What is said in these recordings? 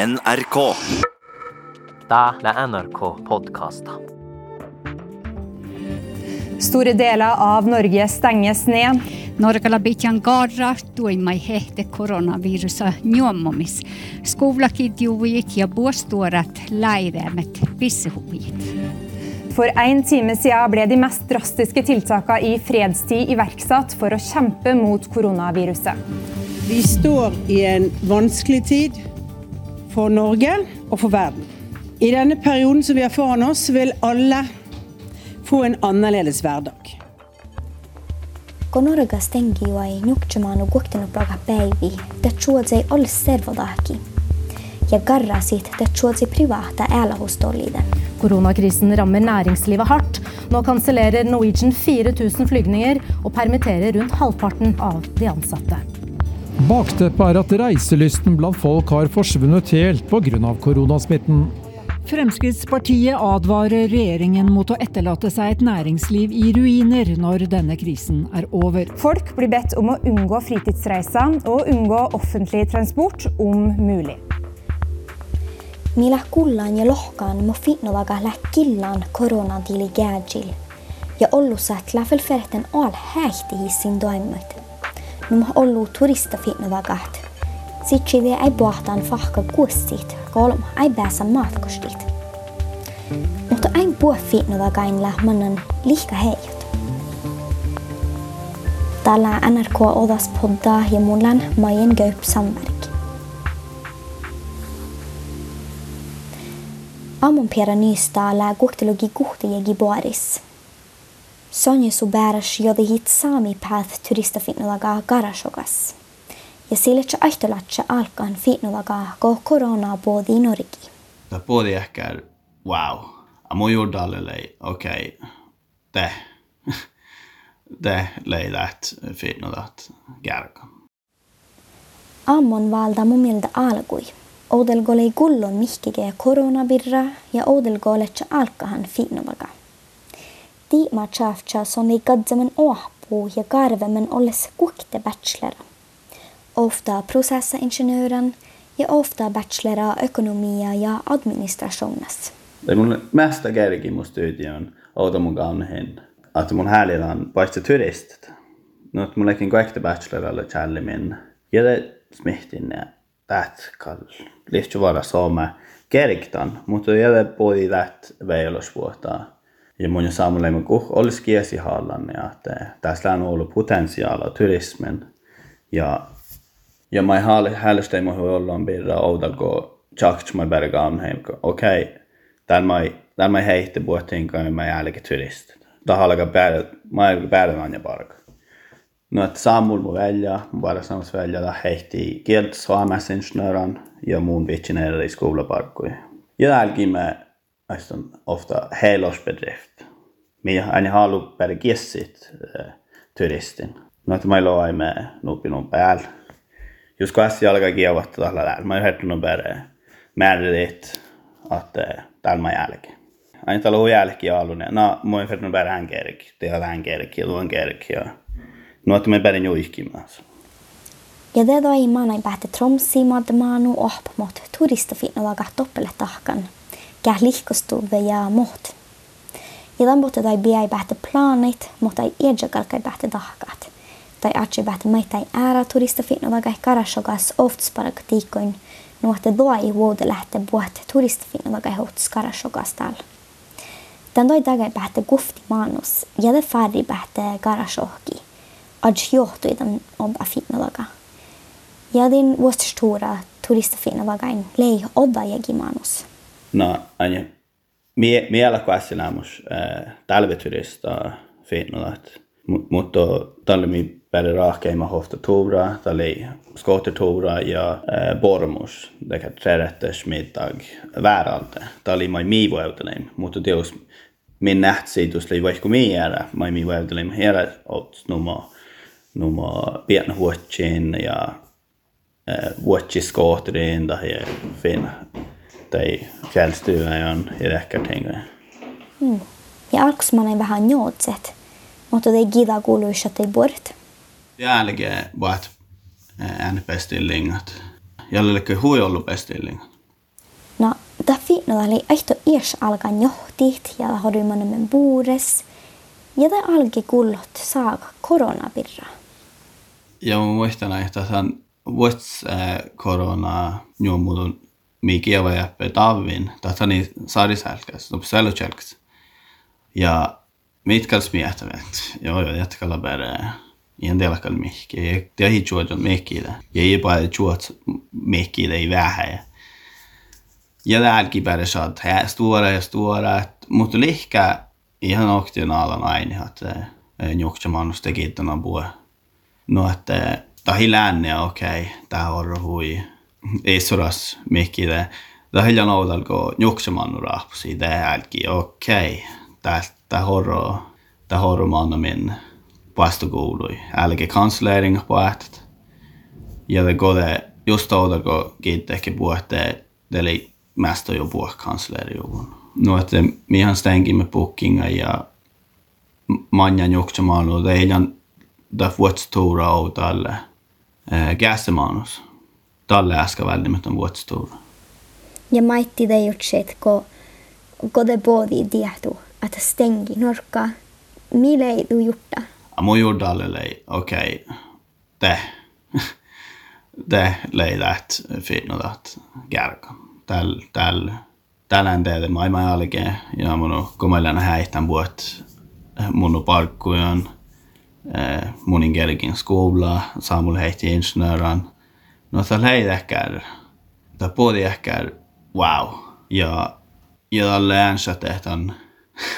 NRK. Det er NRK-podkaster. Store deler av Norge stenges ned. Norge la bitjan garra tuimai hehte koronavirusa njuommomis. Skovlakid juujit ja buostuorat läireemet pissehuujit. For en time siden ble de mest drastiske tiltakene i fredstid iverksatt for å kjempe mot koronaviruset. Vi står i en vanskelig tid for Norge og for verden. I denne perioden som vi har foran oss, vil alle få en annerledes hverdag. Koronakrisen rammer næringslivet hardt. Nå kansellerer Norwegian 4000 flygninger og permitterer rundt halvparten av de ansatte. Bakteppet er at reiselysten blant folk har forsvunnet helt pga. koronasmitten. Fremskrittspartiet advarer regjeringen mot å etterlate seg et næringsliv i ruiner når denne krisen er over. Folk blir bedt om å unngå fritidsreiser og unngå offentlig transport om mulig. Millä kullan ja lohkaan mo fitnovaga läkkillan koronatili gääjil. Ja ollusat läfelferten al häihti hissin doimmut. Ollu turista fitnovagat. Sitsi vie ei puhtaan fahka kuussit, kolma ei päässä matkostit. Mutta ei puhu fitnovagainla mannen lika heijut. Täällä NRK Odas podda ja mullan Majen Gaup Sandberg. Aamun Pera Nystala kuhtalogi kuhtijegi Boris. Sonja Suberas jodi hit Sami Path turistafitnolaga Garashogas. Ja sille aihtolatse alkaan fitnolaga ko korona både i Norgi. Det både ehkä wow. A mun juurdalle okei, okay, te, te lei läht fitnolat kärka. Ammon valda mun mieltä alkui. Oudelgole gullon mihkige koronabirra ja oudelgoletse alkahan fitnovaga. Tiima tjafcha som i gadzamen åhpu ja karvemen olles kukte bachelora. Ofta prosessaingenjören ja ofta bachelora ökonomia ja administrationas. Det mun mesta kärki mun studion outa mun kaunhin. Että mun häälillä on paitsi turistit. No, että mun leikin kaikki bacheloralla challimin. Ja det smihtin ja tät kall. Lihtju vara sooma kerktan, mutta det både tät veilusvuotaa. Ja mun jo saamulemme kuh olisi kiesihallan ja että tässä on ollut potentiaalia turismin. Ja, ja mä ei voi olla birra outalko tjakt mä bergaan heim. Okei, okay, täällä mä täällä mä heitte puhuttiin kai mä jälkeen turist. Tahallaga päällä, mä ei päällä anja parka. No, että saamul mun välja, bara samassa välja, da heitti kieltä suomaisinsinööran ja mun vitsineen i skolaparkkuja. Ja jälkeen mä on ofta helårsbedrift. Men aina halu per kiessit äh, turistin. No, että meillä on me nupinun päällä. Jos kassi alkaa kievata tällä lähellä, mä oon hörtunut per määrälit, että mä jälkeen. Aina täällä on jälkeen ollut, no, mä oon hörtunut per hän kerki, tehdä hän kerki ja luon kerki. No, että me perin juiskimaan. Ja det då i manai päätä Tromsi madmanu ohpamot turistafitnovaga toppele tahkan. Käh lihkostuve ja mot. Ja dan botte dai biai päätä planit, mutta ei edjakalkai päätä tahkat. Tai atse päätä maitai äära turistafitnovaga karashogas ofts paragtiikoin nuotte doi vuode lähte buot turistafitnovaga hots karashogas tal. Tän doi dagai päätä gufti manus ja det färri päätä karashohki. Adj johtui tämän ompa fitnovaga. Ja din vuostustura turistafitnovagain lei odda jägimanus. No, aina mie, miellä kuässinämus äh, talveturista fitnolat. Mutta tällä mi bättre rahkeima hofta tora, tällä skotertora ja äh, bormus, det kan trerätters middag väralde. Tällä mai mi vuotelim, mutta teos min nähtsiitus li vaikka mi ära, mai mi vuotelim hera ots numa numa pienä huotsin ja äh, vuotsiskohterin tai fin tai fjällstugan i räkkartinga. Mm. Ja alkusmanen vähän joutset, mutta ei gida kuuluisa tai bort. Jälkeen vaat äänepästillingat. Jälleen hui ollut pestillingat. No, ta fiitno oli aihto ies alkan johtit ja horymanen buures. Ja ta alki kullot saak koronapirra. Ja mä muistan, että tämän vuots korona juomudun mikä vai jäppe tavin, tätä niin saarisälkäs, no selutjälkäs. Ja mitkäls miettävät, joo joo, jätkällä perää. Ihan telkalla mihki, ja tehi juodon mihkiä. Ja ei paljon juot mihkiä ei vähän. Ja täälläkin perä saat stora ja stora, mutta lihkä ihan oktion alan aina, että juoksemanus teki tämän puhe. No, että tahi länne, okei, okay, tää on hui. Ei soras mihkiä. Tahi lanoudalko juoksemannu rahpusi, täälläkin, okei. Okay. Tää horro, tää horro manna min vastukuului. Älge kanslering på ätet. Ja det går det just då ko kiittääkin puhutteen, eli mästä jo puhua kansleri No, että mihan stängimme bookinga ja manjan juoksemaan, det är da vuotstora och tälle äh, gäsemanus. Tälle äsken välttämättä vuotstora. Ja maitti gjort sitt, ko, ko det både tietu, että stengi norka. Mille ei gjort det? Mun gjorde lei, okej, okay. det, det lei läht finnodat kärka. Täl, täl, tällään teille maailman jälkeen ja mun komelan häihtän vuot mun parkkujen mun kerkin skola, Samuel heitti insinööran. No se lei ehkä, det både ehkä wow. Ja, ja tälle äänsä tehtävän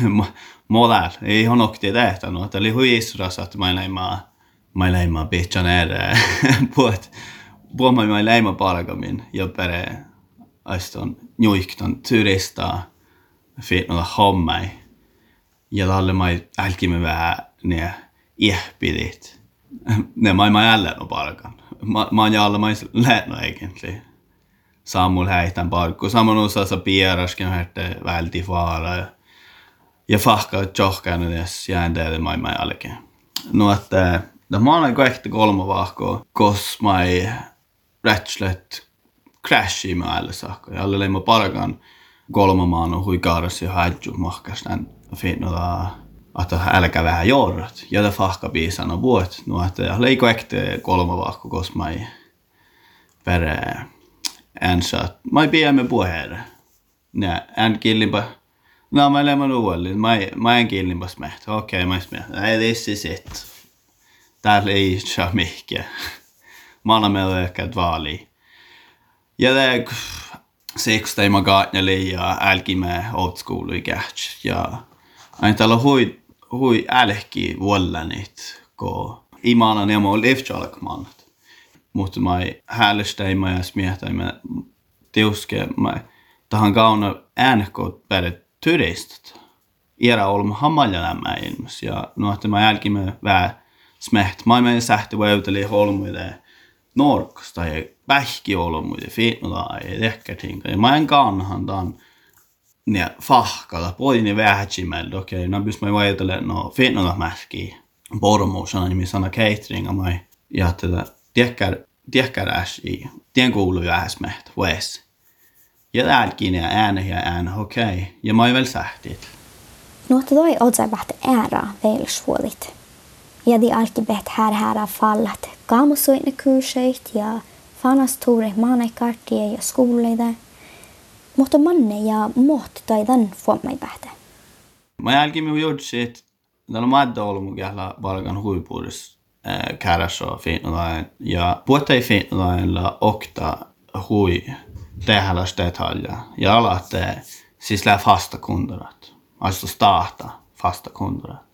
modell. Ei hon åkte det että no, oli huisras att mä leima mä leima bitchan är på ett på mä mä leima parkamin ja pere aston juikton turista fit no hommai ja tälle mä älkimme vähän ne ihpidit ne mä mä no parkan mä mä jalla mä lähno egentligen Samuel häitän parkku samoin osassa pieraskin hette välti fara ja fahka johkaan edes jään teille mai alkeen. No että no mä olen kaikki kolme vahkoa, kos mai rätslet crashi mä alle saakka. Ja alle mä parkan kolme maano hui kaaras ja hajju mahkas nän finnoda että älkä vähän jorrat. Ja det fahka biisana vuot. Että ja leiko ekte kolme vahko kos mai per ensä. Mai piemme puheere. Ja en killimpa No, mä lämman uudelleen. Mä, mä en killimpas mehtä. Okei, okay, mä smeh. Nej, this is it. Täällä ei saa mihkiä. Mä annan meille ehkä vaali. Ja det siksi teima kaatneli ja älkimme i catch. Ja aina täällä hui, hui älki vuollanit, ko imana nemo livtjalkmannat. Mutta mä häälesteimme ja smiehtaimme tiuske. Mä tahan kauna äänekot pädet turistit. Era olemme hammaljalämmä ilmassa ja että mä jälkimme vähän smeht. Mä menen sähti väyteli holmuille norkasta ja pähki olmuille fiinnulla ja tehkätinka. Ja mä en kannahan tämän ne fahkalla, puolin ne vähätsimellä, okei, okay, no pys mä väytele no fiinnulla mähkiä. Pormuusana nimi sana cateringa mä ja tätä tiekär äsi, tien kuuluu vähäsmeht, vähäs. Ja täälläkin ja ääne ja ääne, okei. Okay. Ja mä väl sähtit. No, että toi otsai bahte ära välsuolit. Ja di alki bet här här fallat kaamusuitne kurseit ja fanas tuure maanaikartie ja skoleide. Mutta manne ja muut tai tän fuommai bahte. Mä jälkeen gjort sit, täällä on madda ollut mun kähla valkan huipuudessa kärässä finnodain. Ja puhuta ei finnodainilla okta hui. Jag alla att eh, siis lää fasta kunderat. Alltså starta fasta kunderat.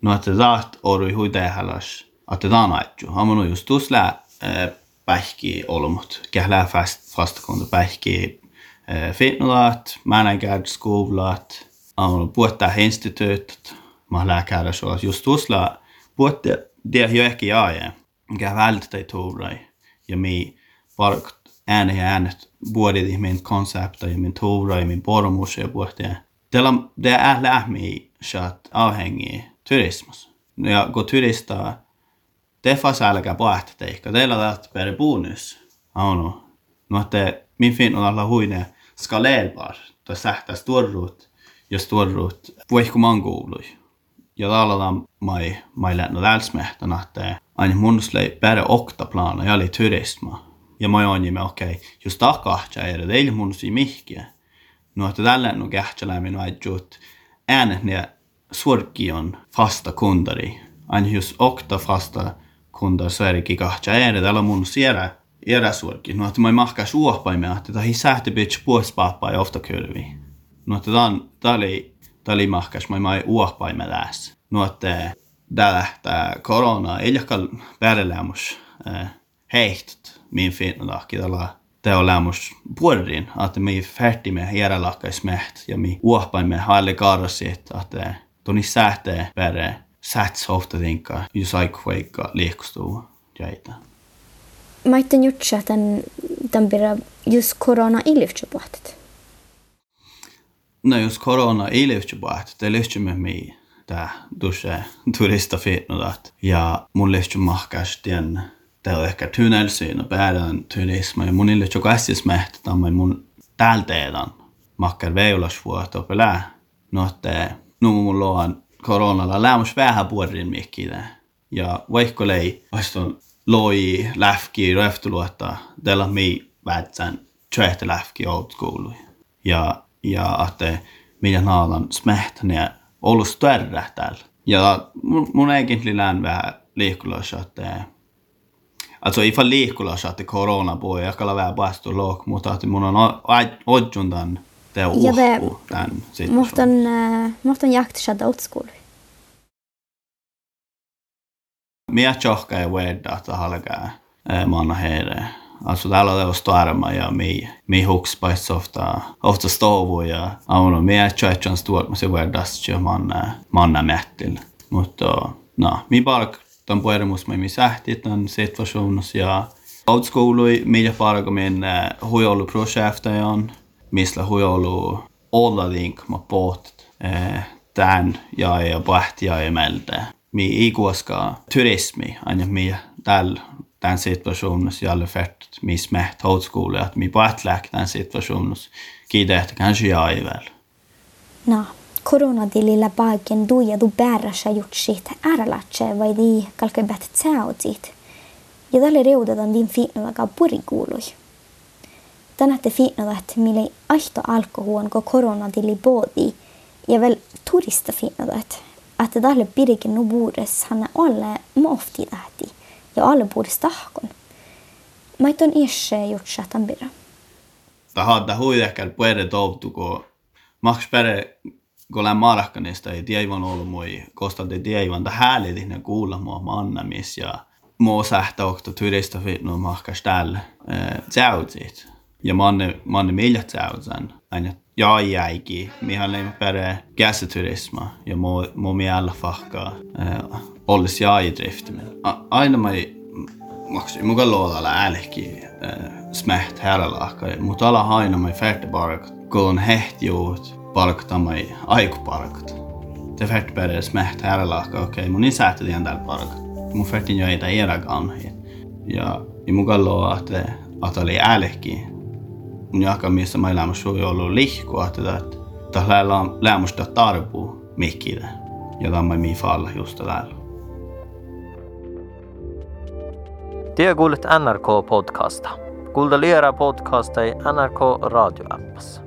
No että taht orui hui tehdäläs, että tämä on aitju. Hamon just tuossa lää pähki olmut. Kählää fast, fasta kunderat pähki eh, fitnulat, mänägärd, skolat, Hamon puhuttaa instituutit. Mä lää käydä så just tuossa puhuttaa det jo ehkä jää. Käy välttää tuurai. Ja mi parkt ääne ja äänet både i min koncept och i min tora i min pormos ja puhuttiin. Det är lähmi att avhängi turismus. När jag går turista, det fast älkä pohta teikka. Teillä on per bonus. Aunu. No, että min fin on alla huine skalerbar. Ta sähtä storrut ja storrut voihku manguului. Ja täällä mai mai lähtnyt läsmehtän, että aina mun slei bära okta plana, jag oli turisma. Ja mä oon okei, okay, just takahtja er, det ei mun si mihkiä. No, että tällä no kähtsä lämmin vaidjut äänet ne suorki on fasta kundari. Aina just okta fasta kundar Sverikin kahtja er, tällä mun sielä eräsuorki. No, että mä mahkaa suohpaimme, että tämä sähti bitch puolespaappaa ja ofta kylvi. No, että tämä oli, tämä oli mahkas, mä ei uohpaimme läs. No, että tämä lähtää korona, ei jakka päädellämus heihtot min finnlaki tällä det on lämmus puorin, että me färdimme järjelakkaismeht ja me uohpaimme haille karrasit, että toni sähtee pere säts ofta tinka, jos aikkuikka liikustuu jäitä. Mä itten jutsa tämän, tämän pidä just korona iliftsupahtet. No jos korona iliftsupahtet, det lyhtsemme me tää dusse turista fitnodat ja mun lyhtsum mahkas tien det on ehkä tunnelsyyn päädän turisma ja monille joka äsjes mähtä mä mun täälteedan makkar veulasvuoto pelää. No että nu mun loan koronalla lämmus vähän puorin mikkitä. Ja vaikka lei vastaan loi läfki röftuluotta della mi vätsän tjöhtä läfki old school. Ja ja että minä naalan smähtäne ollut större täällä. Ja mun, mun egentlig lään vähän liikkulossa, että Alltså ifall liikulla saatte korona på, jag kallar väl bastu lok, mutta että mun on odjun tämän te uhku tämän situaation. Muhtan, muhtan jakt shada utskul. Mia tjohka ja vedda että halkaa manna heire. Alltså täällä on starma ja mi, mi huks paits ofta, ofta stovu ja auna mia tjohkan stuot, mutta se veddas jo manna, manna mättil. Mutta no, mi bara tämän puhumus me sähti tämän situationissa ja outskoului meidän parkomin huijolu projektajan, missä huijolu olla link mä poht tämän ja ja pahti ja emeltä. Mi ikuaska turismi aina mi tällä tämän situationissa ja alle färt mi smäht outskoulu att mi pahtläk tämän situationissa kiitä että kanske jag är väl. No, koronadilillä paiken duja du bärrasha jutsit ärlatse vai di kalke bet tsautsit. Ja tälle reudetaan din fiinnodaga purikuului. Tänätte fiinnodat mille aihto alkohuon ko koronadili boodi ja vel turista fiinnodat. Että tälle pirikin nu buures hanna alle mofti tähti ja alle buures tahkon. Maiton ishe jutsa tambira. Ta hadda huidekkäl puede toutuko maks pere kun olen Markkanista, ei tiedä ollut moi, kosta te tiedä, että häälitinen kuulla mua mannamis ja mua sähtä okto turista fitnu mahkas tällä tsäutsit. Ja manne, manne millä tsäutsan, aina ja jäiki, mihän leimme pere käsiturisma ja mua, mua miellä fahkaa olisi jaidriftimen. Aina mä maksoi mukaan luoda äälehki smäht härälahka, mutta ala aina mä färte bara kun hehtiuut palktamai aikupalkat. Te färt bära smäht här laka, okei, okay, mun isähti tien täällä palkat. Mun färtin jo eitä ieraganhi. Ja, ja mun kallo, että, että oli äälehki. Mun jaka, missä mä elämä sui ollut lihku, että että lämmusta tarpuu mikkide. Ja tämä mi falla just täällä. Det kuulet NRK-podcasta. Kuulda liera podcasta NRK radioäppässä.